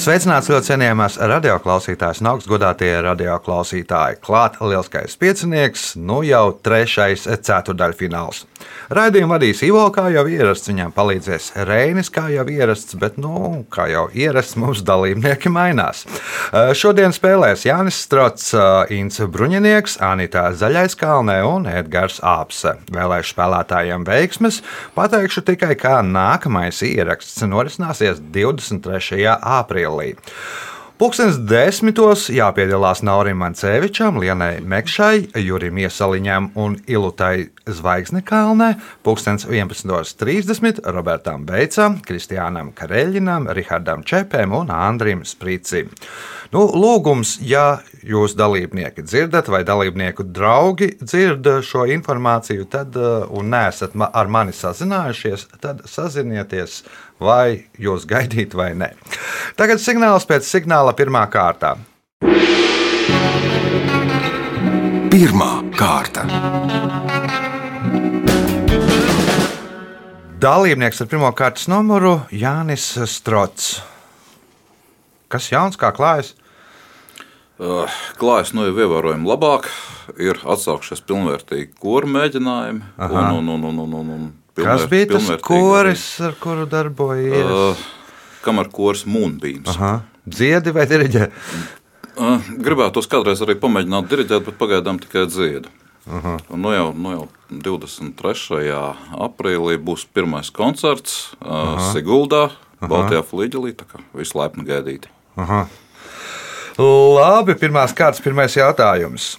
Sveicināts ļoti cienījamās radioklausītājas un augstgadātie radioklausītāji. Klāt lielskais piecinieks, nu jau trešais ceturdaļfināls. Raidījumu vadīs Ivo, kā jau ierasts, viņam palīdzēs Reinis, kā jau ierasts, bet, nu, kā jau ierasts, mums dalībnieki mainās. Eh, Šodien spēlēs Jānis Strots, eh, Inns Bruņinieks, Anita Zaļaiskalne un Edgars Āpse. Vēlēšu spēlētājiem veiksmes, pateikšu tikai, kā nākamais ieraksts norisināsies 23. aprīlī. Pūkstens desmitos jāpiedalās Naurim Mancevičam, Lienai Mekšai, Jurim Iesaliņam un Ilutai Zvaigznekalnē. Pūkstens 11.30 Robertam Beicam, Kristiānam Kareļinam, Rihardam Čepēm un Andrim Spricim. Nu, lūgums, ja jūs dalībnieki dzirdat, vai dalībnieku draugi dzird šo informāciju, tad uh, un neesat ar mani sazinājušies, tad sazinieties, vai jūs gaidīt vai nē. Tagad signāls pēc signāla pirmā kārtā. Pirmā kārta. Dalībnieks ar pirmā kārtas numuru Jānis Strots. Kas jauns, kā klājas? Uh, Klājas nu jau ievērojami labāk, ir atsākušies pilnvērtīgi kora mēģinājumi. Aha. Un, un, un, un, un, un Kas bija tas koris, ar kuru darbojies? Uh, kamēr kurs mūnbīms. Aha. Dziedi vai diriģē? Uh, gribētu tos kādreiz arī pamēģināt diriģēt, bet pagaidām tikai dziedu. Un Nu jau, nu jau 23. aprīlī būs pirmais koncerts uh, Siguldā, Baltijā flīģelī. Tā kā visu laipni gaidīt. Labi, pirmās kārtas, pirmais jautājums.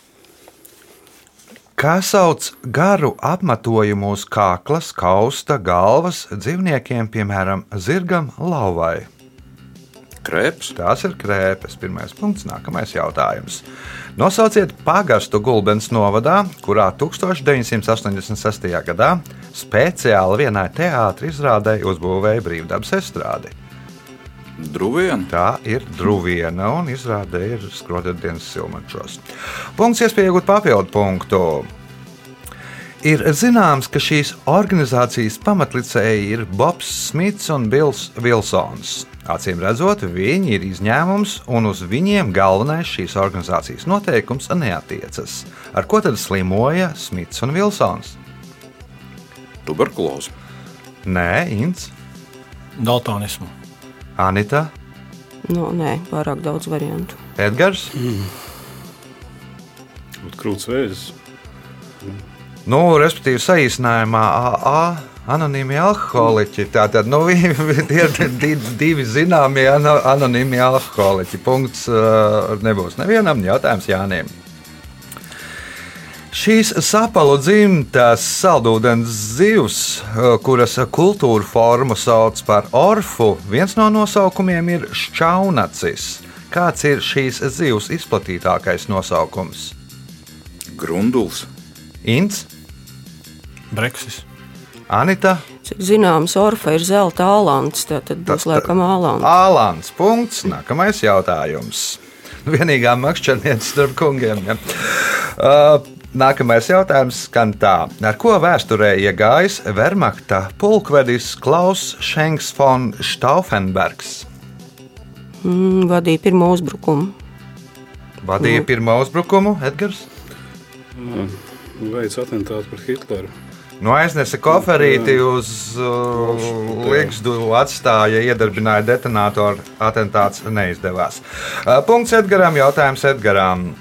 Kā sauc garu apmetojumu uz kaklas, kausta, galvas dzīvniekiem, piemēram, zirgam, lauvai? Krēps, Tās ir krēpes. Pirmais punkts, nākamais jautājums. Nosauciet pagastu Gulbens novadā, kurā 1986. gadā speciāli vienai teātris izrādē uzbūvēja brīvdabas estrādi. Druviena, Tā ir drūviena un izrādē ir skrodienas silmančos. Punkts iespēja iegūt papildu punktu. Ir zināms, ka šīs organizācijas pamatlicēji ir Bobs Smits un Bills Vilsons. Acīm redzot, viņi ir izņēmums, un uz viņiem galvenais šīs organizācijas noteikums neatiecas. Ar ko tad slimoja Smits un Vilsons? tuberkuloze, Nē, Inns, Daltonismu. Anita, Nu, nē, pārāk daudz variantu. Edgars. Krūts vēzis. Nu, respektīvi, saīsinājumā AA anonīmie alkoholiķi. Tātad nu, vi- vi- tie ir di- divi zināmie ano- anonīmie alkoholiķi. Punkts uh, nebūs nevienam jautājums Jānim. Šīs sapalu dzimtas saldūdens zivs, uh, kuras kultūra formu sauc par orfu, viens no nosaukumiem ir šķaunacis. Kāds ir šīs zivs izplatītākais nosaukums? grunduls, Ints, Breksis. Anita. Cik zināms, Orfa ir zelta alants, tad būs laikam alants. Ālāns punkts. Nākamais jautājums. Vienīgā makšķerniece starp kungiem. Ja. Uh, nākamais jautājums skan tā. Ar ko vēsturē iegājis Wehrmachta pulkvedis Klaus Schenks von Stauffenbergs? Mm, vadīja pirmo uzbrukumu. Vadīja pirmo uzbrukumu Edgars. Veids atentātu par Hitleru. Nu, aiznesa koferīti uz uh, Ligzdu, atstāja, iedarbināja detonātoru. Atentāts neizdevās. Uh, punkts Edgaram, jautājums Edgaram.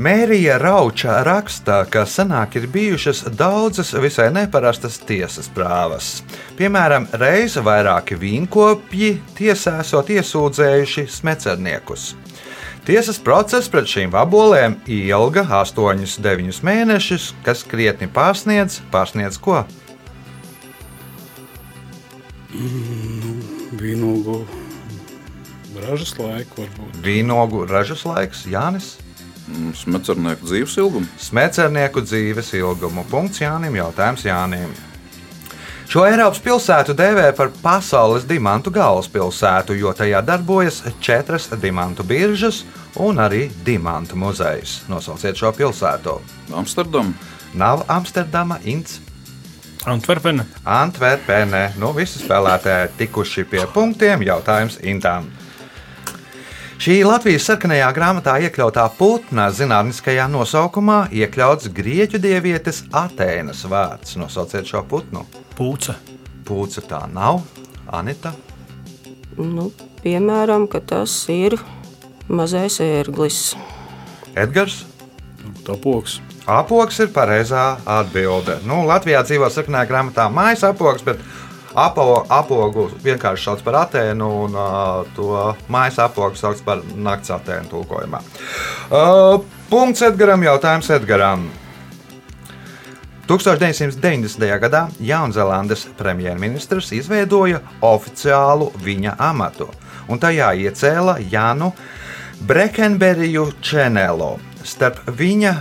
Mērija Rauča raksta, ka senāk ir bijušas daudzas visai neparastas tiesas prāvas. Piemēram, reize vairāki vīnkopji tiesā esot iesūdzējuši smecerniekus. Tiesas process pret šīm vabolēm ilga 8-9 mēnešus, kas krietni pārsniedz, pārsniedz ko? Vīnogu ražas laiku varbūt. Vīnogu ražas laiks, Jānis. Smecernieku dzīves ilgumu. Smecernieku dzīves ilgumu. Punkts Jānim. Jautājums Jānim. Šo Eiropas pilsētu dēvē par pasaules dimantu galvaspilsētu, jo tajā darbojas četras dimantu biržas un arī dimantu muzejs. Nosauciet šo pilsētu. Amsterdam. Nav Amsterdama, Inns, Antverpena. Antverpenē. Nu, visi spēlētāji tikuši pie punktiem. Jautājums Intām. Šī Latvijas sarkanajā grāmatā iekļautā putna zinātniskajā nosaukumā iekļauts grieķu dievietes Atēnas vārds. Nosauciet šo putnu. Pūce. Pūce tā nav. Anita. Nu, piemēram, ka tas ir mazais ērglis. Edgars. Tapoks. Apoks ir pareizā atbilde. Nu, Latvijā dzīvo sarkanajā grāmatā mājas apoks, bet apo, apogu vienkārši sauc par Atēnu, un uh, to mājas apogu sauc par nakts Atēnu tulkojumā. Uh, punkts Edgaram, jautājums Edgaram. 1990. gadā Jaunzēlandes premjerministrs izveidoja oficiālu viņa amatu, un tajā iecēla Janu Brekenberiju Čenelo. Starp viņa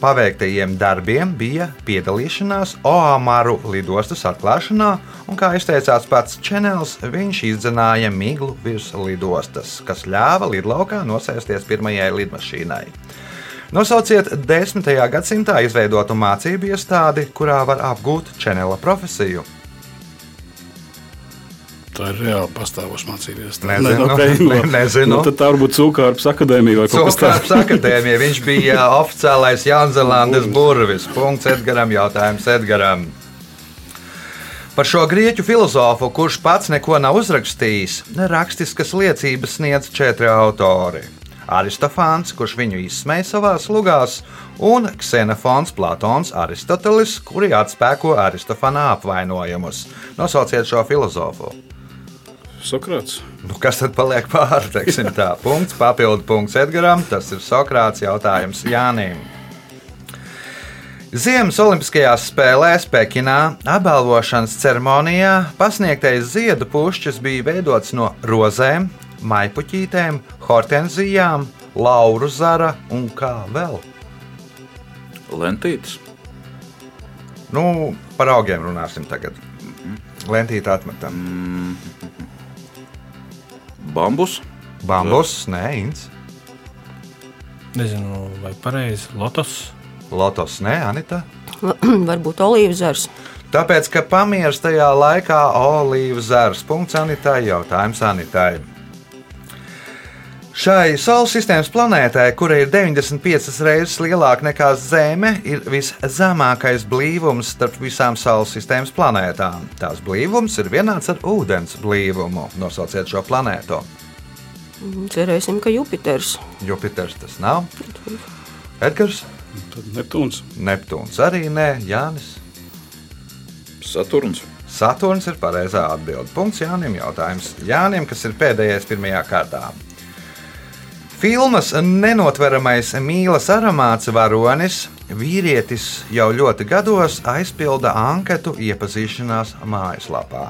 paveiktajiem darbiem bija piedalīšanās Oamaru lidostas atklāšanā, un, kā izteicās pats Čenels, viņš izdzenāja miglu virs lidostas, kas ļāva lidlaukā nosēsties pirmajai lidmašīnai. Nosauciet 10. gadsimtā izveidotu mācību iestādi, kurā var apgūt Čenela profesiju. Tā ir reāli pastāvoša mācīties. Nezinu. okay, Ne- nezinu. Nu, tad tā varbūt Cūkārpas akadēmija vai kaut kas tāds. Cūkāps akadēmija, viņš bija oficiālais Jaunzēlandes burvis. Punkts Edgaram, jautājums Edgaram. Par šo grieķu filozofu, kurš pats neko nav uzrakstījis, rakstiskas liecības sniedz četri autori. Aristofāns, kurš viņu izsmēja savā slugās, un Ksenofons, Platons, Aristotelis, kuri atspēko Aristofana apvainojumus. Nosauciet šo filozofu. Sokrāts. Nu, kas tad paliek pāri? Punkts, papildu punkts Edgaram. Tas ir Sokrāts jautājums Jānim. Ziemas Olimpiskajās spēlēs Pekinā apbalvošanas ceremonijā pasniegtais ziedu pušķis bija veidots no rozēm, maipuķītēm, hortenzijām, lauru zara un kā vēl. Lentītes. Nu, par augiem runāsim tagad. Lentīte atmetam. Bambus. Bambus, nē, ins. Nezinu, vai pareizi. Lotos. Lotos, nē, Anita. Varbūt olīvas zars. Tāpēc, ka pamieris tajā laikā olīvu zars. Punkts Anitai, jautājums Anitai. Šai Saules sistēmas planētai, kura ir 95 reizes lielāka nekā Zeme, ir viszemākais blīvums starp visām Saules sistēmas planētām. Tās blīvums ir vienāds ar ūdens blīvumu. Nosauciet šo planētu. Cerēsim, ka Jupiters. Jupiters tas nav. Edgars, Tad Neptūns. Neptūns arī nē, Jānis. Saturns. Saturns ir pareizā atbilde. Punkts Jānim. Jautājums Jānim, kas ir pēdējais pirmajā kārtā. Filmas nenotveramais mīlas aromāts varonis, vīrietis jau ļoti gados aizpilda anketu iepazīšanās mājaslapā.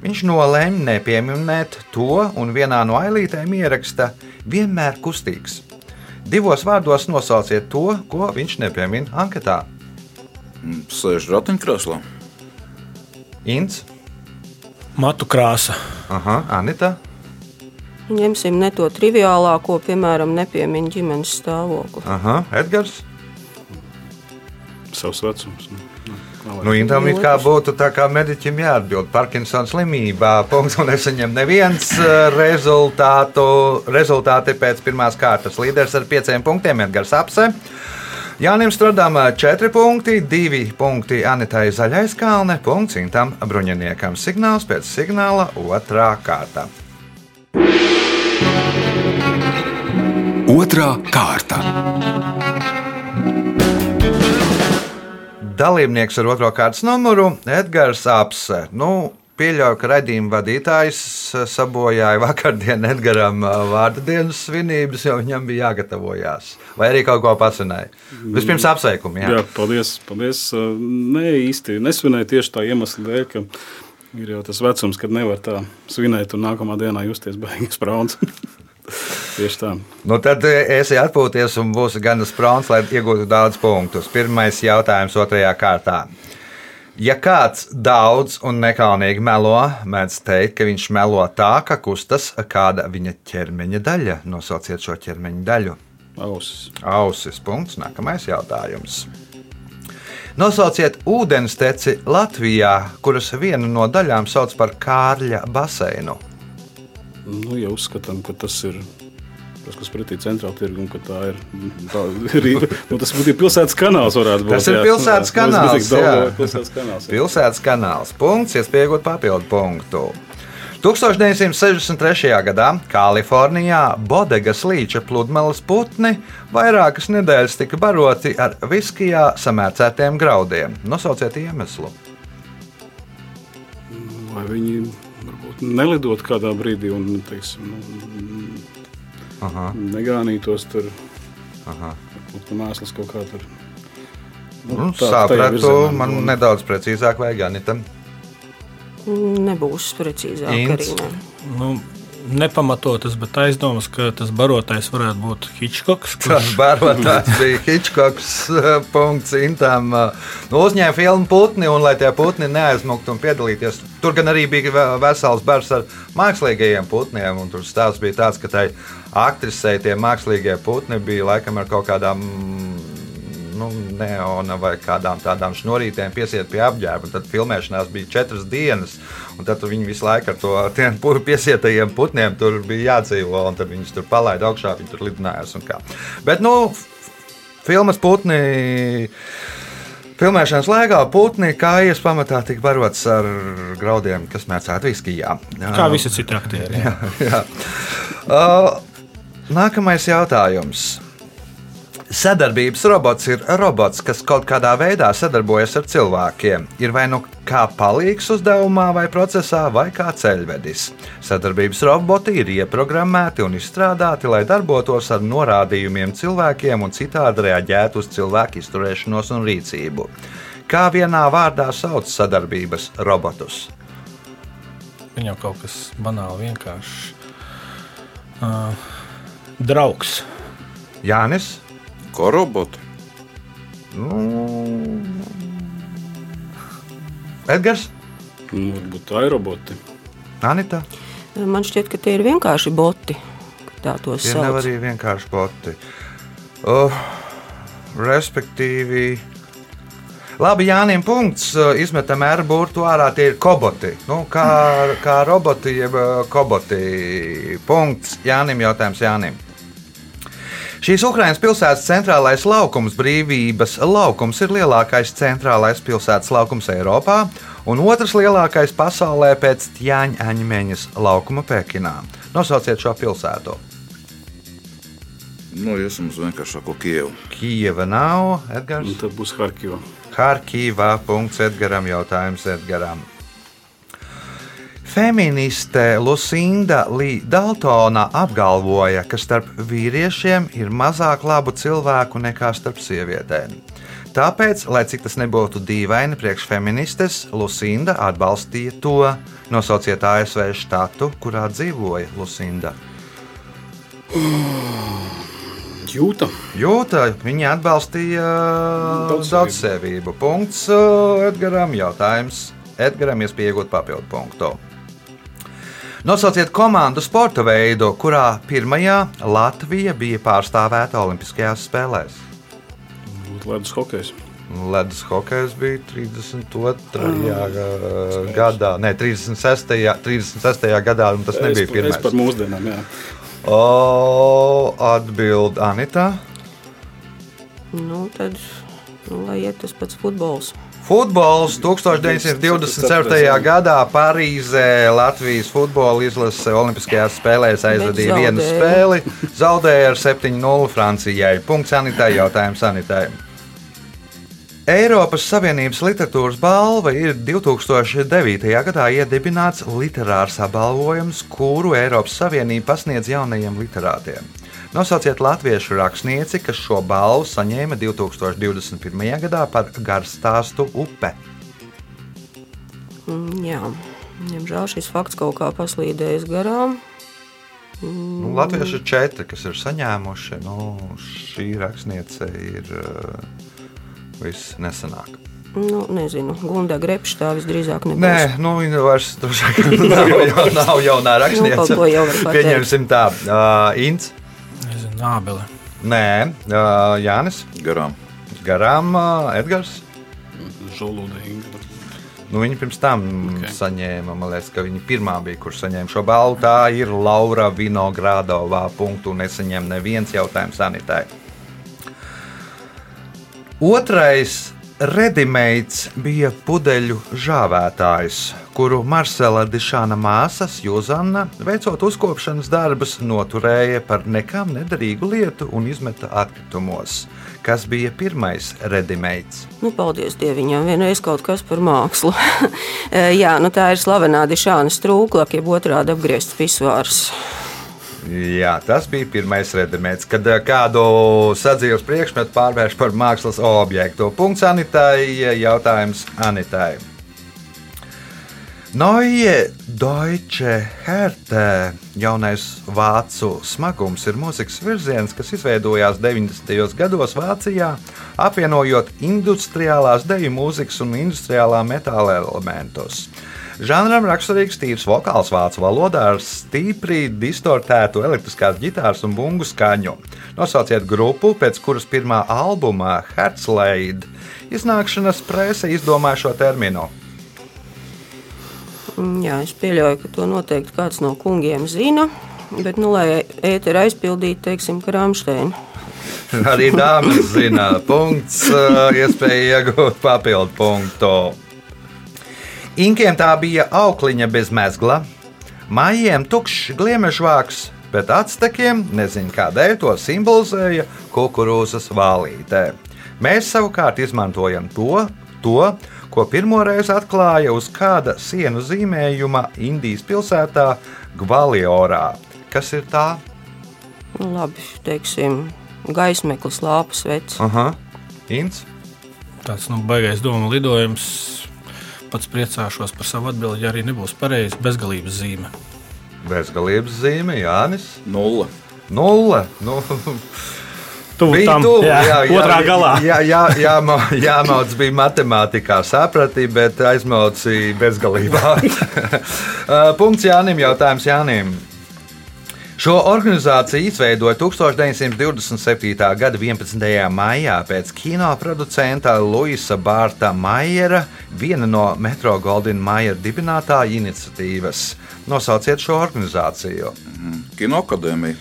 Viņš nolēma nepieminēt to un vienā no ailītēm ieraksta vienmēr kustīgs. Divos vārdos nosauciet to, ko viņš nepiemin anketā. Sēž ratiņkrēslā. Ints, Matu krāsa. Aha, Anita, Ņemsim ne to triviālāko, piemēram, nepiemiņu ģimenes stāvokli. Aha, Edgars. Savs vecums. Nu, nu, kā lai- Nu, Intam it kā būtu tā kā mediķim jāatbild Parkinsona slimībā. Punkts un nesaņem neviens eh, rezultātu. Rezultāti pēc pirmās kārtas. Līderis ar pieciem punktiem Edgars Apse. Jānim Stradam 4 punkti, 2 punkti Anitai Zaļais kalne, punkts Intam Bruņiniekam. Signāls pēc signāla otrā kārta. Otra kārta. Dalībnieks ar otro kārtas numuru - Edgars Apse. Nu, Pieļauju, ka raidījuma vadītājs sabojāja vakardienas Edgars vārdu dienas svinības, jo viņam bija jāgatavojās. Vai arī kaut ko pasinēja. Vispirms apsveikumi. Jā. Jā, paldies. paldies. Uh, Nē, īsti nesvinēju tieši tā iemesla dēļ, ka ir jau tas vecums, kad nevar tā svinēt un nākamā dienā justies beigas brauns. tieši tā. Nu, tad esi atpūties un būsi gan sprāns, lai iegūtu daudz punktus. Pirmais jautājums otrajā kārtā. Ja kāds daudz un nekaunīgi melo, mēdz teikt, ka viņš melo tā, ka kustas kāda viņa ķermeņa daļa. Nosauciet šo ķermeņa daļu. Ausis. Ausis. Punkts. Nākamais jautājums. Nosauciet ūdensteci Latvijā, kuras vienu no daļām sauc par Kārļa baseinu. Nu, ja uzskatām, ka tas ir tas, kas pretī centrāla tirgu, un ka tā ir. Tā ir nu, tas būtu pilsētas kanāls. Būt, Tas ir jā. pilsētas Jā, kanāls, tas ir jā. Pilsētas kanāls. jā. Pilsētas kanāls. Punkts, iespējot papildu punktu. 1963. gadā Kalifornijā Bodegas līča pludmales putni vairākas nedēļas tika baroti ar viskijā samērcētiem graudiem. Nosauciet iemeslu. Vai viņi nelidot kādā brīdī un teiksim, nu, Aha. negānītos tur. Aha. Mēsls kaut kā tur. Nu, tā- tajā Sapratu, virzienā. man Un- nedaudz precīzāk vajag Anitam. Nebūs precīzāk Ints. arī. Ne. Nu, nepamatotas, bet aizdomas, ka tas barotais varētu būt Hitchcocks. Tas kurš- barotājs bija Hitchcocks. eh, Punkts Intam. eh, Nu, uzņēma filmu putni, un lai tie putni neaizmuktu un piedalīties. Tur gan arī bija ve- vesels bars ar mākslīgajiem putniem. un Tur stāsts bija tāds, ka tai aktrisei tie mākslīgie putni bija laikam ar kaut kādām. Nu, neona vai kādām tādām šnorītēm piesiet pie apģērba. Tad filmēšanās bija četras dienas. un Tad viņi visu laiku ar to tiem piesietajiem putniem tur bija jādzīvo. un Tad viņus tur palaida augšā, viņi tur lidinājās. un kā. Bet, nu, filmas putni. Filmēšanas laikā putni kājas pamatā tika barots ar graudiem, kas mērcēti viskijā. Kā visi citi aktieri. jā. Jā. Uh, nākamais jautājums. Sadarbības robots ir robots, kas kaut kādā veidā sadarbojas ar cilvēkiem. Ir vai nu kā palīgs uzdevumā, vai procesā, vai kā ceļvedis. Sadarbības roboti ir ieprogrammēti un izstrādāti, lai darbotos ar norādījumiem cilvēkiem un citādi reaģētu uz cilvēku izturēšanos un rīcību. Kā vienā vārdā sauc sadarbības robotus? Viņam kaut kas banāli vienkāršs. Uh, draugs. Jānis. Ko roboti? Nu, Edgars, Nu, varbūt tā ir roboti. Anita. Man šķiet, ka tie ir vienkārši boti. Tā tos Tie nav sauc. arī vienkārši boti. Uh, respektīvi, labi, Jānis. Punkts. Uh, Izmetam ar burtu ārā. Tie ir koboti. Nu, kā, kā roboti, jeb uh, koboti. Punkts. Jānim jautājums Jānim. Šīs Ukraiņas pilsētas centrālais laukums, brīvības laukums, ir lielākais centrālais pilsētas laukums Eiropā un otrs lielākais pasaulē pēc Tjaņaņmeņas laukuma Pekinā. Nosauciet šo pilsētu. Nu, iesim uz vienkāršāko Kievu. Kijava nav, Un Edgars. tad būs Harkivā. Harkivā. Punkts Edgaram. Jautājums Edgaram. Feministe Lucinda Līta apgalvoja, ka starp vīriešiem ir mazāk labu cilvēku nekā starp sievietēm. Tāpēc, lai cik tas nebūtu dīvaini priekš feministes, Lucinda atbalstīja to. Nosauciet ASV štatu, kurā dzīvoja Lucinda. Jūta. Jūta, viņa atbalstīja Daudzsevību. daudzsevību. Punkts uh, Edgaram. Jautājums Edgaram, iespēja iegūt papildu punktu. Nosauciet komandu sporta veidu, kurā pirmajā Latvija bija pārstāvēta Olimpiskajās spēlēs. Būtu ledus hokejs. Ledus hokejs bija 32. Uh, gadā, ne 36. 36. gadā, un tas nebija es, es par pirmais. mūsdienām, jā. O, atbild Anita. Nu, tad, nu, lai iet tas pats futbols. Futbols 1927. gadā Parīzē Latvijas futbola izlase Olimpiskajās spēlēs aizvadīja vienu spēli, zaudēja ar 7-0 Francijai. Punkts Anitai, jautājums Anitai. Eiropas Savienības literatūras balva ir 2009. gadā iedibināts literārs apbalvojums, kuru Eiropas Savienība pasniedz jaunajiem literātiem. Nosauciet latviešu rakstnieci, kas šo balvu saņēma 2021. gadā par garstāstu upe. Mm, jā, diemžēl šis fakts kaut kā paslīdējis garām. Nu, Latvieši ir četri, kas ir saņēmuši. Nu, šī rakstniece ir uh, viss nesenāk. Nu, nezinu, Gunda Grepša tā visdrīzāk nebūs. Nē, nu, viņa vairs vien nav, nav jaunā Nu, rakstniece. pateikt. Pieņemsim tā, uh, Ints. Ābele. Nē, uh, Jānis. Garām. Garām uh, Edgars. Žolūda Inga. Nu, viņa pirms tam okay. Ok. saņēma, man liekas, ka viņa pirmā bija, kurš saņēma šo balvu. Tā ir Laura Vinogradovā. Punktu nesaņem neviens jautājums sanitai. Otrais redimeits bija pudeļu žāvētājs, kuru Marcela Dišāna māsas Juzana, veicot uzkopšanas darbus, noturēja par nekam nederīgu lietu un izmeta atkritumos. Kas bija pirmais redimeits? Nu, paldies Dievam, vienreiz kaut kas par mākslu. Jā, nu tā ir slavenā Dišāna strūkla, jeb otrādi apgriezts pisvārs. Jā, tas bija pirmais redzējums, kad eh, kādu sadzīves priekšmetu pārvērš par mākslas objektu. Punkts Anitai, jautājums Anitai. Neue Deutsche Härte, jaunais vācu smagums, ir mūzikas virziens, kas izveidojās 90. gados Vācijā, apvienojot industriālās deju mūzikas un industriālā metāla elementus. Žanram raksturīgs tīrs vokāls vācu valodā ar stipri distortētu elektriskās ģitāras un bungu skaņu. Nosauciet grupu, pēc kuras pirmā albumā Herzleid iznākšanas prese izdomāja šo terminu. Mm, Jā, es pieļauju, ka to noteikti kāds no kungiem zina. Bet, nu, lai ēteru aizpildītu, teiksim, ka Rāmsteina. Arī dāmas zina, punkts, uh, iespēja iegūt papildu punktu. Inkiem tā bija aukliņa bez mezgla, mājiem tukšs gliemežvāks, bet actekiem nezinu kādēļ to simbolizēja kukurūzas vālītē. Mēs savukārt izmantojam to, to ko pirmoreiz atklāja uz kāda sienu zīmējuma Indijas pilsētā Gvaliorā. Kas ir tā? Labi, teiksim, gaismeklis, lāpas vecs. Aha, Ints. Tāds nu, baigais domu lidojums. Pats priecāšos par savu atbildi, ja arī nebūs pareizi bezgalības zīme. Bezgalības zīme, Jānis. Nulle. Nulle. Nu, Tuvu bija tam, tuvu, jā, jā, jā, otrā galā. Jā, jā, jā, jā, jāmauc bija matemātikā, saprati, bet aizmauci bezgalībā. Uh, Punkts Jānim, jautājums Jānim. Šo organizāciju izveidoja 1927. gada 11. maijā pēc kino producenta Luisa Bārta Maiera, viena no Metro Goldina Maiera dibinātāja iniciatīvas. Nosauciet šo organizāciju. Kinoakadēmija.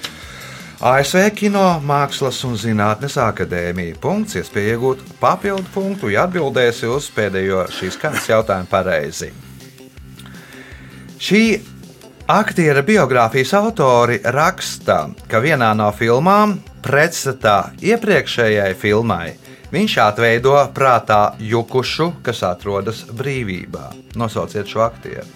ASV Kino Mākslas un Zinātnes akadēmija. Punkts, iespēja iegūt papildu punktu, ja atbildēsi uz pēdējo šīs kārtas jautājumu pareizi. Šī aktiera biogrāfijas autori raksta, ka vienā no filmām, pretstatā iepriekšējai filmai, viņš atveido prātā jukušu, kas atrodas brīvībā. Nosauciet šo aktieru.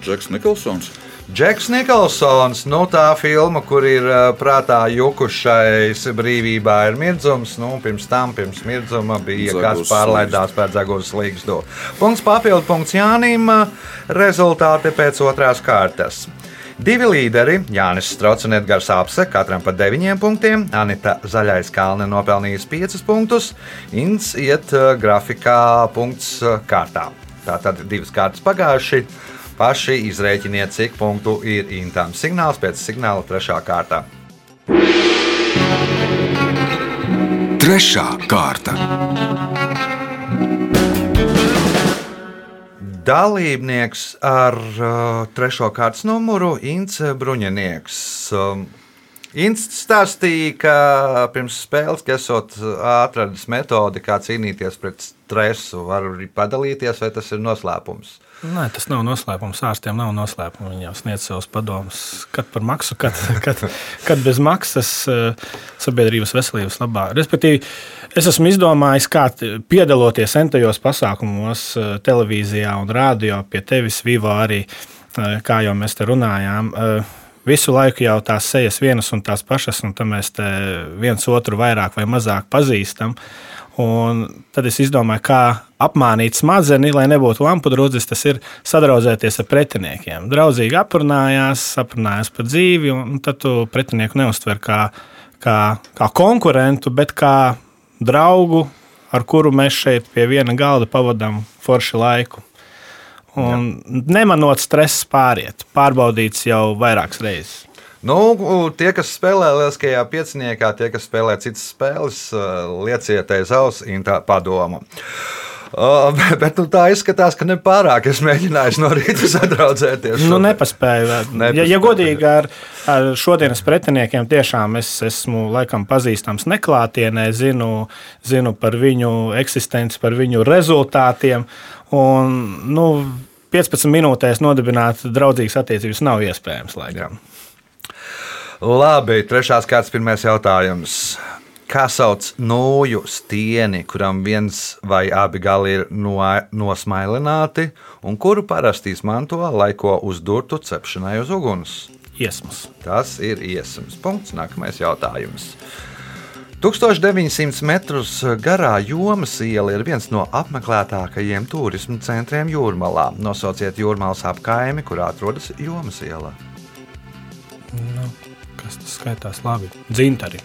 Džeks Nikolsons. Džeks Nikolsons, nu tā filma, kur ir prātā jukušais brīvībā, ir mirdzums. Nu, pirms tam, pirms mirdzuma, bija Dzeguls kāds pārlaidās pēc Zagulas līgstu. Punkts papildu punkts Jānim, rezultāti pēc otrās kārtas. Divi līderi, Jānis Strauts un Edgars Apse, katram pa 9 punktiem. Anita Zaļais Kalne nopelnījis 5 punktus. Inns iet grafikā punkts kārtā. Tātad divas kārtas pagājuši. Paši izrēķiniet, cik punktu ir intām. Signāls pēc signāla trešā kārtā. Trešā kārta. Dalībnieks ar uh, trešo kārtas numuru Inns Bruņinieks. Um, Inns stāstīja, ka pirms spēles, ka esot atradis metodi, kā cīnīties pret stresu, var arī padalīties, vai tas ir noslēpums. Nē, tas nav noslēpums. Ārstiem nav noslēpums. Viņi jau sniedz savus padomus, kad par maksu, kad, kad, kad bez maksas eh, sabiedrības veselības labā. Respektīvi, es esmu izdomājis, kā piedaloties entajos pasākumos, eh, televīzijā un rādio pie tevis, Vivo arī, eh, kā jau mēs te runājām. Visu laiku jau tās sejas vienas un tās pašas, un tad mēs viens otru vairāk vai mazāk pazīstam. Un tad es izdomāju, kā apmānīt smadzeni, lai nebūtu lampu drudzis. Tas ir sadraudzēties ar pretiniekiem. Draudzīgi aprunājās, aprunājās par dzīvi, un tad tu pretinieku neuztver kā, kā, kā konkurentu, bet kā draugu, ar kuru mēs šeit pie viena galda pavadām foršu laiku. Un Jā. nemanot stresu pāriet, pārbaudīts jau vairākas reizes. Nu, tie, kas spēlē Lieliskajā pieciniekā, tie, kas spēlē citas spēles, lieciet aiz auss padomu. Uh, bet nu, tā izskatās, ka nepārāk es mēģināju no rīta sadraudzēties. Nu, nepaspēju. Nepaspēju. Ja, ja godīgi ar, ar šodienas pretiniekiem, tiešām es esmu laikam pazīstams neklātienē, zinu, zinu par viņu eksistenci, par viņu rezultātiem. Un, nu, 15 minūtēs nodibināt draudzīgas attiecības nav iespējams. Laikam. Labi, trešās kārtas, pirmais jautājums kā sauc nūju stieni, kuram viens vai abi gali ir no, nosmailināti, un kuru parasti izmanto, lai ko uzdurtu cepšanai uz uguns? Iesmas. Tas ir iesmas. Punkts. Nākamais jautājums. 1900 metrus garā Jomas iela ir viens no apmeklētākajiem turismu centriem Jūrmalā. Nosauciet Jūrmālas apkaimi, kur atrodas Jomas iela. Nu, kas tas skaitās labi? Dzintari.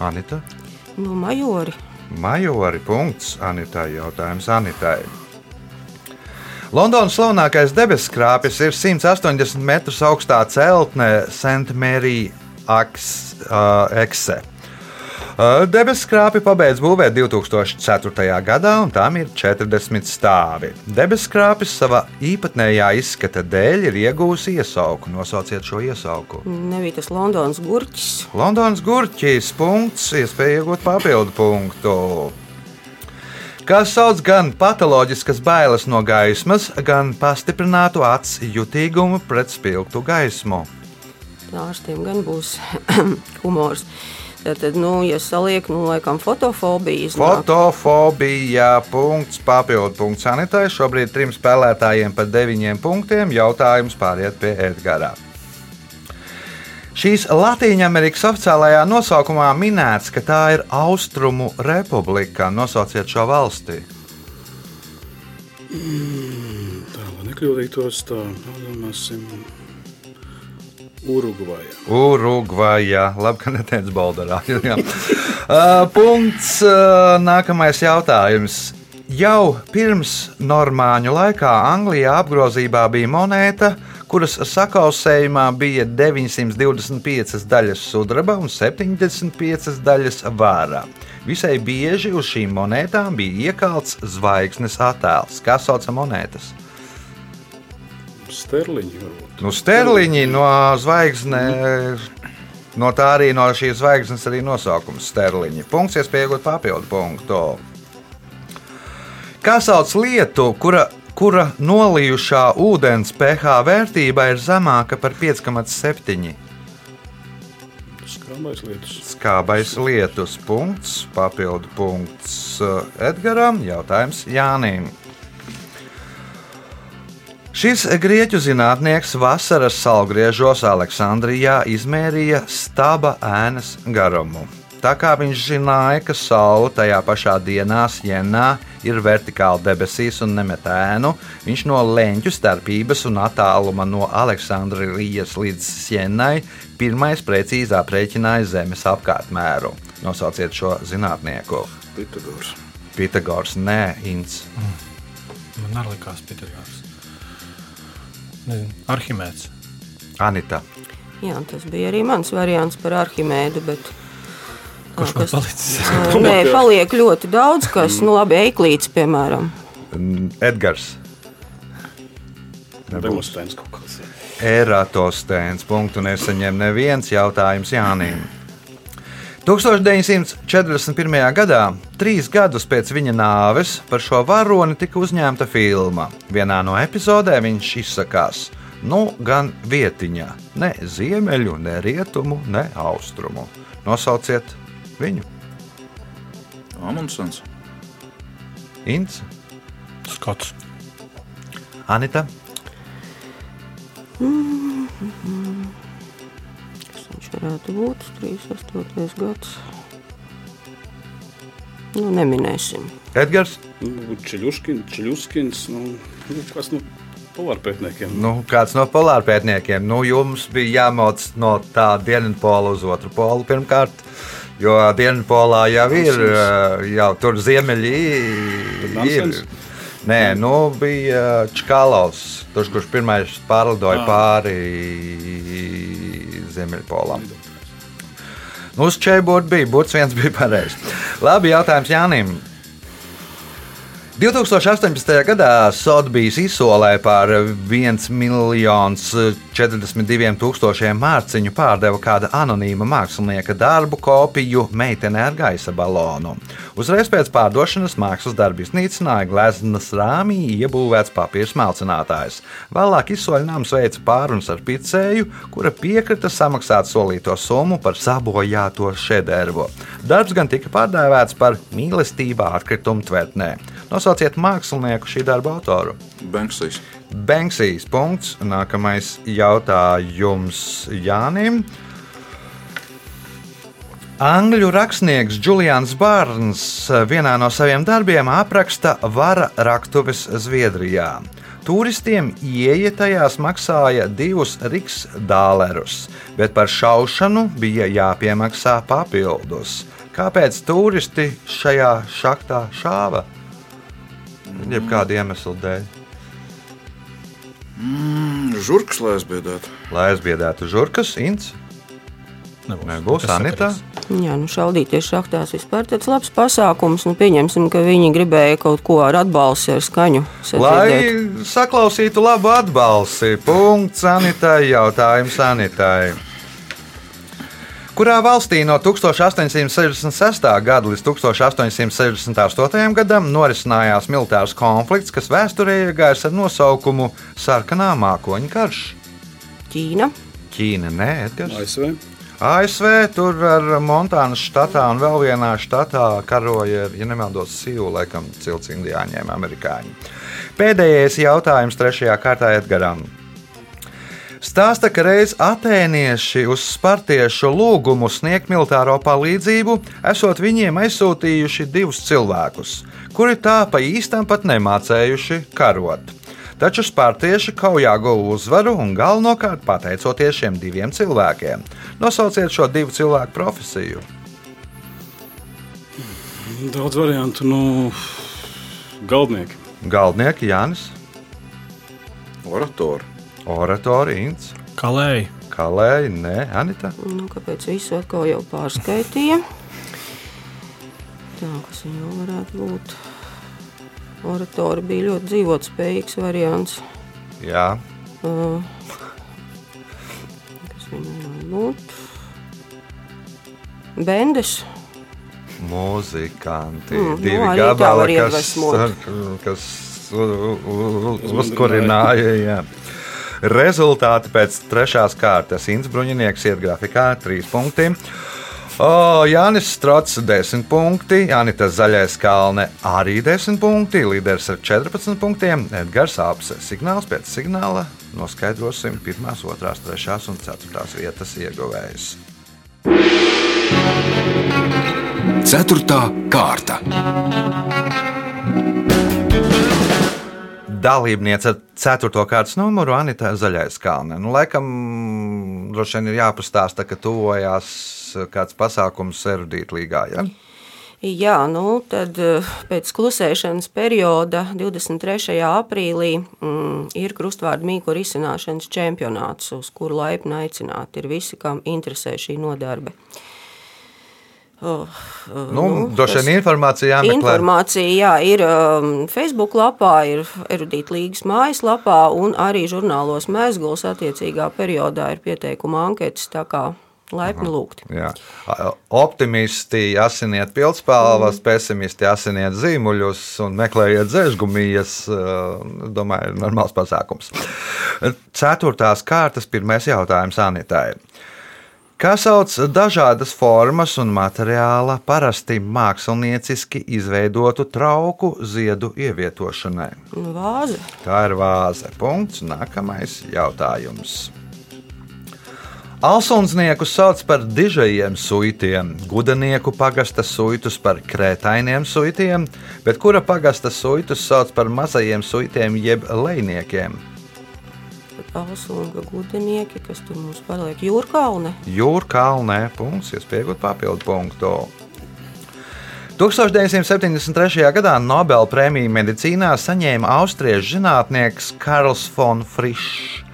Anita? No majori. Majori. Punkts. Anitai jautājums Anitai. Londonas slavenākais debeskrāpis ir 180 metrus augstā celtne St. Mary Akse. Debesu krāpi pabeidz būvēt 2004. gadā, un tam ir 40 stāvi. Debesu krāpis savā īpatnējā izskata dēļ ir iegūsi iesauku. Nosauciet šo iesauku. Nebija tas Londonas gurķis. Londonas gurķis, punkts, iespēja iegūt papildu punktu. Kas sauc gan patoloģiskas bailes no gaismas, gan pastiprinātu acu jutīgumu pret spilgtu gaismu. Ārstiem gan būs humors. Tad, nu, ja saliek, nu, laikam, fotofobija. Iznāk. Fotofobija, punkts, papildu punkts sanitai. Šobrīd trim spēlētājiem par deviņiem punktiem. Jautājums pāriet pie Edgara. Šīs Latvijas-Amerikas oficiālajā nosaukumā minēts, ka tā ir Austrumu republika. Nosauciet šo valsti. Mm, tā, lai nekļūdītos, tā domāsim. Urugvajā. Urugvajā. Labi, ka neteicu Baldarā. uh, punkts. Uh, nākamais jautājums. Jau pirms normāņu laikā Anglijā apgrozībā bija monēta, kuras sakausējumā bija 925 daļas sudraba un 75 daļas vārā. Visai bieži uz šīm monētām bija iekalts zvaigznes attēls. Kā sauc monētas? Sterliņi. Varbūt. Nu, sterliņi no zvaigznes. No tā arī no šīs zvaigznes arī nosaukums sterliņi. Punkts, iespējot papildu punktu. Kā sauc lietu, kura, kura nolījušā ūdens pH vērtība ir zemāka par 5,7? Skābais lietus. Skābais lietus. Punkts, papildu punkts Edgaram. Jautājums Jānim. Šis grieķu zinātnieks vasaras salgriežos Aleksandrijā izmērīja staba ēnas garumu. Tā kā viņš zināja, ka Saule tajā pašā dienā, Sienā, ir vertikāli debesīs un nemet ēnu, viņš no leņķu starpības un attāluma no Aleksandrijas līdz Sienai pirmais precīzi aprēķināja Zemes apkārtmēru. Nosauciet šo zinātnieku. Pitagors. Pitagors, nē, Inns. Man arī likās Pitagors. Nezinu, Arhimēds. Anita. Jā, tas bija arī mans variants par Arhimēdu. Bet... Kurš man palicis? Nē, paliek ļoti daudz, kas, nu, labi, eiklīts, piemēram. Edgars. Demostēns kaut kas. Eratostēns. Punktu nesaņem neviens jautājums Jānim. 1941. gadā, trīs gadus pēc viņa nāves, par šo varoni tika uzņemta filma. Vienā no epizodēm viņš izsakās: Nu, gan vietiņā, ne ziemeļu, ne rietumu, ne austrumu. Nosauciet viņu. Amundsens. Ints, Skots. Anita. Kas viņš varētu būt? 38. gads. Nu, neminēsim. Edgars. Nu, Čeļuškins, Čeļuskins, nu, nu, kas nu polārpētniekiem. Nu, kāds no polārpētniekiem. Nu, jums bija jāmoc no tā dienvidpola uz otru polu pirmkārt. Jo dienvidpolā jau ir, eh, jau tur ziemeļi ir. Nē, nu bija Čkalovs, tur, kurš pirmais pārlidoja Ā. pāri Ziemeļpolam. Nu, uz čēbūra bija, būts viens bija pareizs. Labi, jautājums Jānim. 2018. gadā Sotheby's izsolē par 1 miljons 42 tūkstošiem mārciņu pārdeva kāda anonīma mākslinieka darbu kopiju meitenē ar gaisa balonu. Uzreiz pēc pārdošanas mākslas darbu iznīcināja gleznas rāmī iebūvēts papīra smalcinātājs. Vēlāk izsoļnāms veica pārunas ar picēju, kura piekrita samaksāt solīto summu par sabojāto šedērvu. Darbs gan tika pārdēvēts par mīlestībā atkritumu tvertnē. Nosauciet mākslinieku šī darba autoru. Banksijas. Banksijas punkts. Nākamais jautājums Jānim. Angļu rakstnieks Julians Bārns vienā no saviem darbiem apraksta vara raktuves Zviedrijā. Turistiem ieeja tajās maksāja divus riksdālerus, bet par šaušanu bija jāpiemaksā papildus. Kāpēc turisti šajā šaktā šāva? Jeb kāda iemesla dēļ. Žurkas, lai aizbiedētu. Lai aizbiedētu žurkas, ints, Nebūs, nebūs Anita. Jā, nu šaudīties šachtās vispār tāds labs pasākums. Nu, pieņemsim, ka viņi gribēja kaut ko ar atbalstu, ar skaņu. sadzirdēt. Lai saklausītu labu atbalsi. Punkts Anitai, jautājums Anitai. Kurā valstī no 1866. gada līdz 1868. gadam norisinājās militārs konflikts, kas vēsturē iegājis ar nosaukumu Sarkanā mākoņa karš? Ķīna. Ķīna, nē, Edgars. ASV. ASV tur ar Montānas štatā un vēl vienā štatā karoja, ar, ja nemaldos, Sīvu, laikam, cilts indiāņiem, amerikāņi. Pēdējais jautājums trešajā kārtā Edgaram. Stāsta, ka reiz atēnieši uz spartiešu lūgumu sniegt militāro palīdzību, esot viņiem aizsūtījuši divus cilvēkus, kuri tā pa īstam pat nemācējuši karot. Taču spartieši kaujā guva uzvaru un galvenokārt pateicoties šiem diviem cilvēkiem. Nosauciet šo divu cilvēku profesiju. Daudz variantu. Nu, galdnieki. Galdnieki Jānis, Oratori. Oratori Inns, Kalēji. Kalēji, Nē, Anita. Nu, kāpēc visu atkal jau pārskaitīja? Tā, kas viņu varētu būt? Oratori bija ļoti dzīvotspējīgs variants. Jā, Uh, kas viņam var būt? Bendes. muzikanti. Mm, nu, divi tā gabali, kas, kas uzkurināja. Rezultāti pēc trešās kārtas. Inns Bruņinieks iet grafikā ar trīs punktiem. O, Jānis Strots 10 punkti, Janita Zaļais Kalne arī 10 punkti, līderis ar 14 punktiem, Edgars Apse. Signāls pēc signāla noskaidrosim 1, 2, 3 un 4 vietas ieguvējus. Ceturtā kārta. Dalībniece ar 4. kārtas numuru Anita Zaļais Kalne. Nu, laikam, droši vien ir jāpastāsta, ka tuvojās kāds pasākums erudīta līgā. Ja? Jā, nu tad eh, pēc klusēšanas perioda 23. aprīlī mm, ir krustvārdu mīklu risināšanas čempionāts, uz kuru laipni aicināti ir visi, kam interesē šī nodarbe. Oh, Nu, droši vien informācija jāmeklē. Informācija jā, ir um, Facebook lapā, ir erudīta līgas mājaslapā un arī žurnālos Mēsguls attiecīgā periodā ir pieteikuma anketas, tā kā laipni lūgti. Jā. Optimisti asiniet pildspalvas, pesimisti asiniet zīmuļus un meklējiet zēžgumijas. Es domāju, ir normāls pasākums. Ceturtās kārtas pirmais jautājums Anitai. Kā sauc dažādas formas un materiāla parasti mākslinieciski izveidotu trauku ziedu ievietošanai? Vāze. Tā ir vāze. Punkts. Nākamais jautājums. Alsunsnieku sauc par dižajiem suitiem, gudanieku pagasta suitus par krētainiem suitiem, bet kura pagasta suitus sauc par mazajiem suitiem jeb lejniekiem? Alsunga gudenieki, kas tur mums paliek jūrkalne. Jūrkalnē punkts, iespējot papildu punktu. 1973. gadā Nobela prēmiju medicīnā saņēma austriešu zinātnieks Karls von Frišs.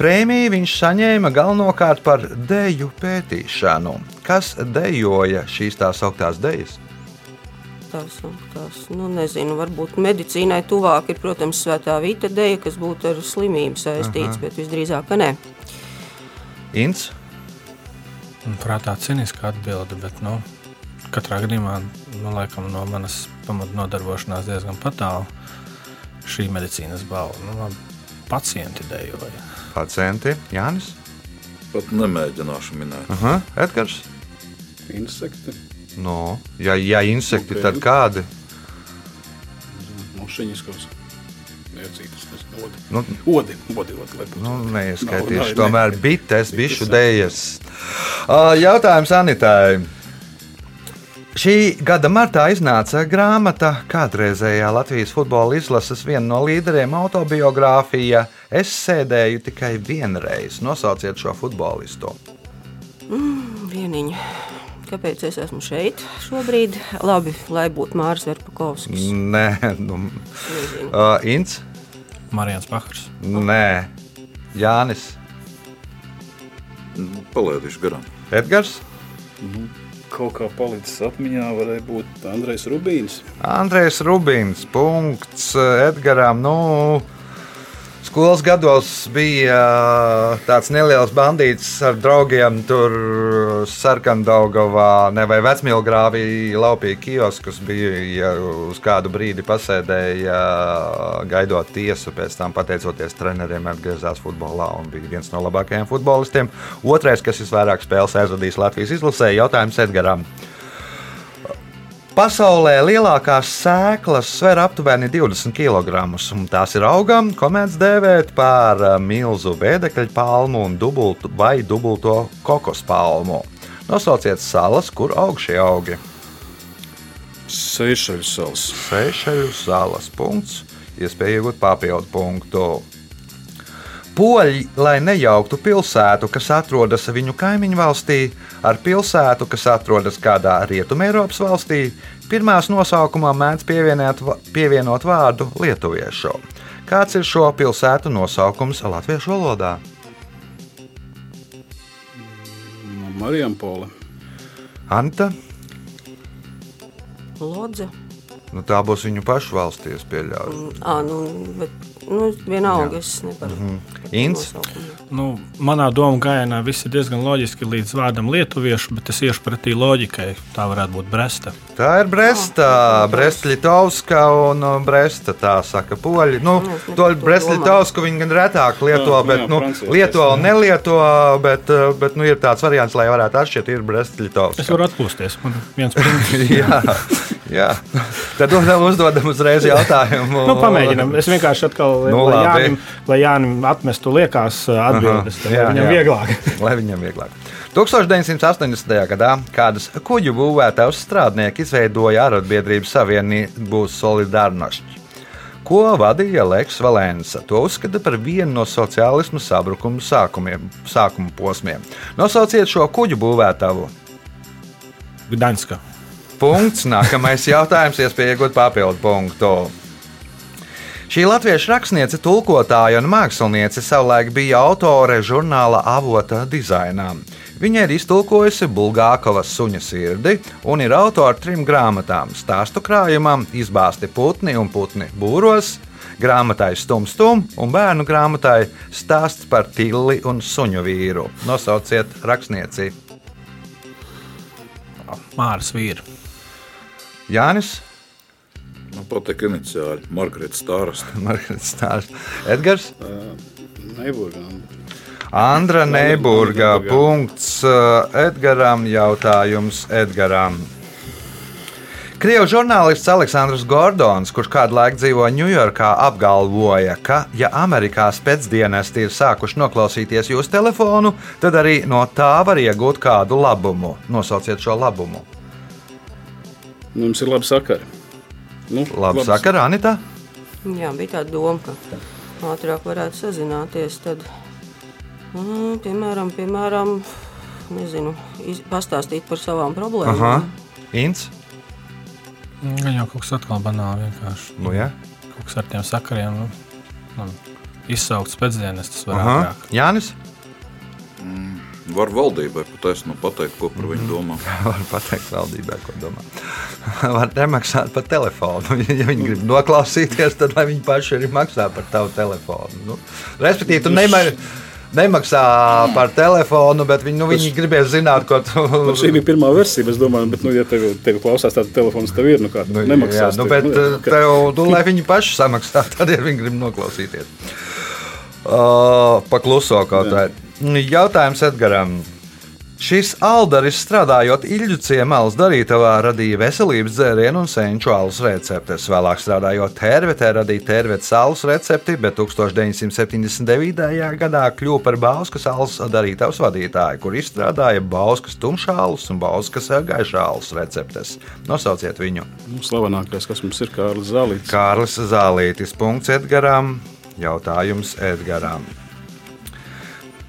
Prēmiju viņš saņēma galvenokārt par deju pētīšanu. Kas dejoja šīs tā sauktās dejas? Tās, tās, nu, nezinu, varbūt medicīnai tuvāk ir, protams, svētā vīta deja, kas būtu ar slimību saistīts, bet visdrīzāk, ka nē. Inns, Un Prātā cīniska atbilde, bet nu, katrā gadījumā nu, laikam, no manas pamatnodarbošanās diezgan tālu šī medicīnas balva. Nu, man pacienti dejoja. pacienti, Jānis, Pat nemēģināšu minēt. Aha, Edgars. Insekti, No, ja, ja insekti, Ok. tad kādi? kas iecītas, nezinu, odi. Nu, Odi, odi, odi. Nu, neieskaitīšu, tomēr bites, bišu dēļas. Jautājums Anitai. Šī gada martā iznāca grāmata kādreizējā Latvijas futbola izlases viena no līderiem autobiogrāfija. Es sēdēju tikai vienreiz. Nosauciet šo futbolistu. Vieniņa. Kāpēc es esmu šeit šobrīd? Labi, lai būtu Mārs Verpakovskis. Nē, nu, Nezinu. uh, Ints, Marijans Pakars. nē, Jānis, Palaidīšu garām. Edgars, Kaut kā palicis atmiņā, varēja būt Andrejs Rubīns. Andrejs Rubins. Punkts Edgaram. Nu, Skolas gados bija ā, tāds neliels bandīts ar draugiem. Tur sarkandaugavā ne vai vecmilgrāvī laupīja kioskus. Bija ja uz kādu brīdi pasēdēja, gaidot tiesu. Pēc tam, pateicoties treneriem, atgriezās futbolā un bija viens no labākajiem futbolistiem. Otrais, kas visvairāk spēles aizvadījis Latvijas izlasē, jautājums Edgaram. Pasaulē lielākās sēklas sver aptuveni 20 kg, un tās ir augam, ko mēdz dēvēt par ā, milzu vēdekļu palmu un dubultu vai dubulto kokos palmu. Nosauciet salas, kur aug šie augi. Seišaļu salas. Seišeļu salas punkts, iespēja iegūt papildu punktu. Poļi, lai nejauktu pilsētu, kas atrodas viņu kaimiņu valstī, ar pilsētu, kas atrodas kādā rietumēropas valstī, pirmās nosaukumā mēdz pievienot, vārdu lietuviešu. Kāds ir šo pilsētu nosaukums latviešu valodā? Marijam Pola. Anta, Lodze. nu, tā būs viņu pašu valstī, es pieļauju. À, nu, bet, nu, vienalga, es nevaru. Mhm. Inns? Nu, manā domu gājienā viss ir diezgan loģiski līdz vārdam lietuviešu, bet es iešu pretī loģikai. Tā varētu būt Bresta. Tā ir Bresta, Bresta-Litovska un uh, Bresta. Tā saka, poļi. Nu, Nu, es to Bresta-Litovsku viņi gan retāk lieto, Jā, bet nu, lieto un nelieto. Bet, uh, bet nu, ir tāds variants, lai varētu atšķirt, ir Es Bresta-Litovska. varu atpūsties. Man viens punkts. jā. Tad uzdodam, uzreiz jautājumu. Nu, pamēģinām. Es vienkārši atkal, Nu, lai. Jānim, lai Jānim atmestu liekās uh, atbildes, tad jā, viņam jā. vieglāk. Lai viņam vieglāk. 1980. gadā kādas kuģu būvētājs strādnieki izveidoja arotbiedrības savienību Solidarnošķi. Ko vadīja Leks Valensa? To uzskata par vienu no sociālismu sabrukuma sākumiem, sākuma posmiem. Nosauciet šo kuģu būvētāju. Gdaņska. Punkts. Nākamais jautājums, iespēja iegūt papildu punktu. Šī latviešu rakstniece, tulkotāja un māksliniece savulaik bija autore žurnāla avota dizainā. Viņa ir iztulkojusi Bulgākovas suņa sirdi un ir autore trim grāmatām - stāstu krājumam, izbāzti putni un putni būros, grāmatai Stum Stum un bērnu grāmatai Stāsts par Tilli un suņu vīru. Nosauciet rakstnieci Māras vīri. Jānis. Man patīk iniciāļi. Margarita Stārasta. Margarita Stāsts. Edgars. Neburgām. Andra Neiburga. Neiburga. Punkts uh, Edgaram. Jautājums Edgaram. Krievijas žurnālists Aleksandrs Gordons, kurš kādu laiku dzīvo Ņujorkā, apgalvoja, ka, ja Amerikā spēcdienesti ir sākuši noklausīties jūsu telefonu, tad arī no tā var iegūt kādu labumu. Nosauciet šo labumu. Nu, Mums ir labi sakari. Nu, Labi, saka Ranita. Jā, bija tāda doma, ka ātrāk varētu sazināties. Tad, mm, piemēram, piemēram nezinu, iz, pastāstīt par savām problēmām. Aha. Ints? Gan jau kaut kas atkal banāli vienkārši. Nu, ja? Kaut kas ar tiem sakariem. Nu, nu, izsaukts pēcdienas, tas var Aha. ātrāk. Jānis? Var valdībai patiesībā pateikt, ko par viņu domā. Var pateikt valdībai, ko domā. Var nemaksāt par telefonu. Ja viņi grib noklausīties, tad lai viņi paši arī maksā par tavu telefonu. Nu, respektīvi, tu nemēr, nemaksā par telefonu, bet viņi, nu, viņi gribēs zināt, ko tu. Nu, šī bija pirmā versija, es domāju, bet, nu, ja tev, tev klausās tāds telefons, tev ir, nu kā, Nu, nemaksās. jā, nu, bet nu, nu, tev, nu, lai viņi paši samaksā, tad ir viņi grib noklausīties. Uh, Pakluso kaut kā. Jautājums Edgaram. Šis aldaris strādājot Ilģu ciemālas darītavā radīja veselības dzērienu un senču alus receptes. Vēlāk strādājot tērvetē radīja tērvetes alus recepti, bet 1979. gadā kļuva par Bauskas alus darītavas vadītāju, kur izstrādāja Bauskas tumšālus un Bauskas gaišālus receptes. Nosauciet viņu! Nu, slavenākais, kas mums ir Kārlis Zālīts. Kārlis Zālītis. Punkts Edgaram. Jautājums Edgaram.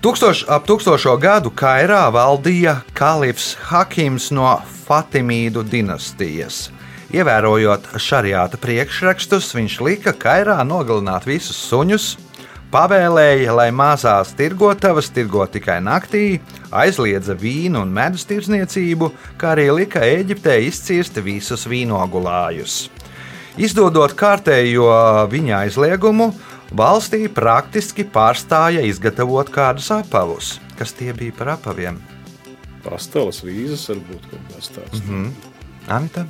Tūkstoš, ap tūkstošo gadu Kairā valdīja kalifs Hakims no Fatimīdu dinastijas. Ievērojot šariāta priekšrakstus, viņš lika Kairā nogalināt visus suņus, pavēlēja, lai mazās tirgotavas tirgo tikai naktī, aizliedza vīnu un medus tirdzniecību, kā arī lika Eģiptē izcirst visus vīnogulājus. Izdodot kārtējo viņa aizliegumu, valstī praktiski pārstāja izgatavot kādus apavus. Kas tie bija par apaviem? Pasteles, vīzas, varbūt kaut kas tāds. Mm -hmm. Anta?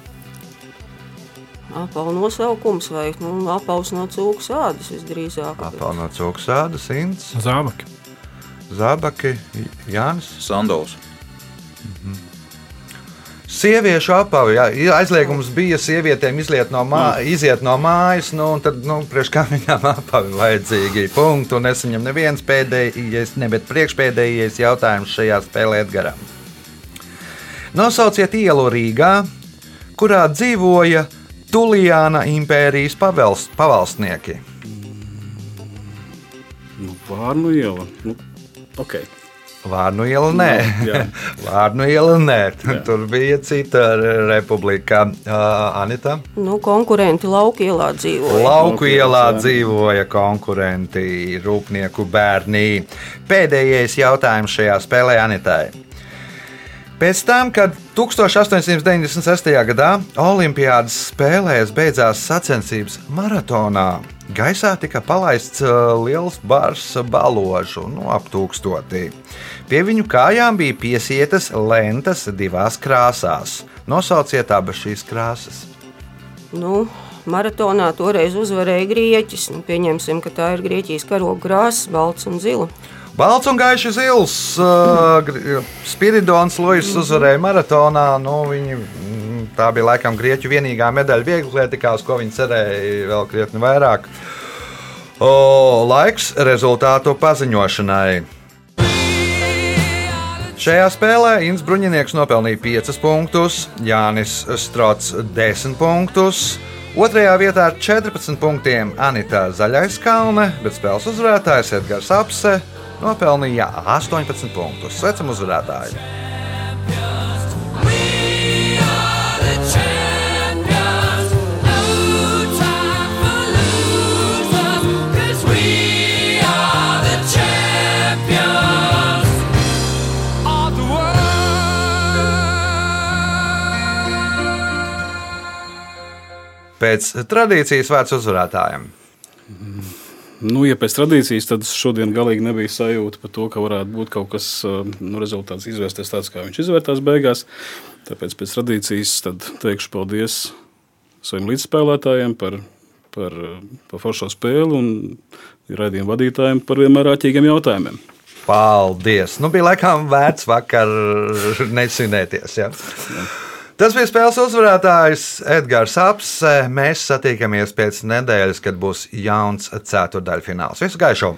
Apavu nosaukums vai nu, apavs no cūku sādas visdrīzāk. Apavs no cūksādas, Inns, Zābaki. Zabaki, Jānis. Sandals. Sieviešu apavi. Jā, aizliegums bija sievietēm izliet no, mā, iziet no mājas, nu, un tad, nu, priekš kā viņām apavi vajadzīgi. Punktu, un es viņam neviens pēdējais, ne, bet priekšpēdējais jautājums šajā spēlē Edgaram. Nosauciet ielu Rīgā, kurā dzīvoja Tulijāna impērijas pavalst, pavalstnieki. Nu, Vārnu iela. Nu, okay. Vārnu iela nē, jā. Vārnu iela nē. Tur bija cita republika. Uh, Anita. Nu, konkurenti lauka ielā dzīvo. Lauku ielā jā. dzīvoja konkurenti, rūpnieku bērni. Pēdējais jautājums šajā spēlē Anitai. Pēc tam, kad 1896. gadā Olimpijas spēlēs beidzās sacensības maratonā, gaisā tika palaists liels bars baložu, no ap tūkstotī. Pie viņu kājām bija piesietas lentas divās krāsās. Nosauciet abas šīs krāsas. Nu, maratonā toreiz uzvarēja Grieķis. Nu, pieņemsim, ka tā ir Grieķijas karoga krāsa, balts un zila. Balts un gaišs zils. Uh, Spiridons Luis uzvarēja maratonā. Nu, viņi, mm, tā bija laikam Grieķu vienīgā medaļa vieglatlētikā, uz ko viņi cerēja vēl krietni vairāk. O, laiks rezultātu paziņošanai. Šajā spēlē Inns Bruņinieks nopelnīja 5 punktus, Jānis Strots 10 punktus. Otrajā vietā ar 14 punktiem Anita Zaļais Kalne, bet spēles uzvarētājs Edgars Apse nopelnīja 18 punktus. Sveicam uzvarētāju! Pēc tradīcijas vērts uzvarētājiem. Nu, ja pēc tradīcijas, tad šodien galīgi nebija sajūta par to, ka varētu būt kaut kas, uh, nu, rezultāts izvērsties tāds, kā viņš izvērtās beigās. Tāpēc pēc tradīcijas teikšu paldies saviem līdzspēlētājiem par, par, uh, par foršo spēli un raidījumu vadītājiem par vienmēr āķīgiem jautājumiem. Paldies! Nu, bija laikam vērts vakar nesinēties. Ja? Tas bija spēles uzvarētājs Edgars Apse. Mēs satiekamies pēc nedēļas, kad būs jauns ceturdaļfināls. Visu gaišu!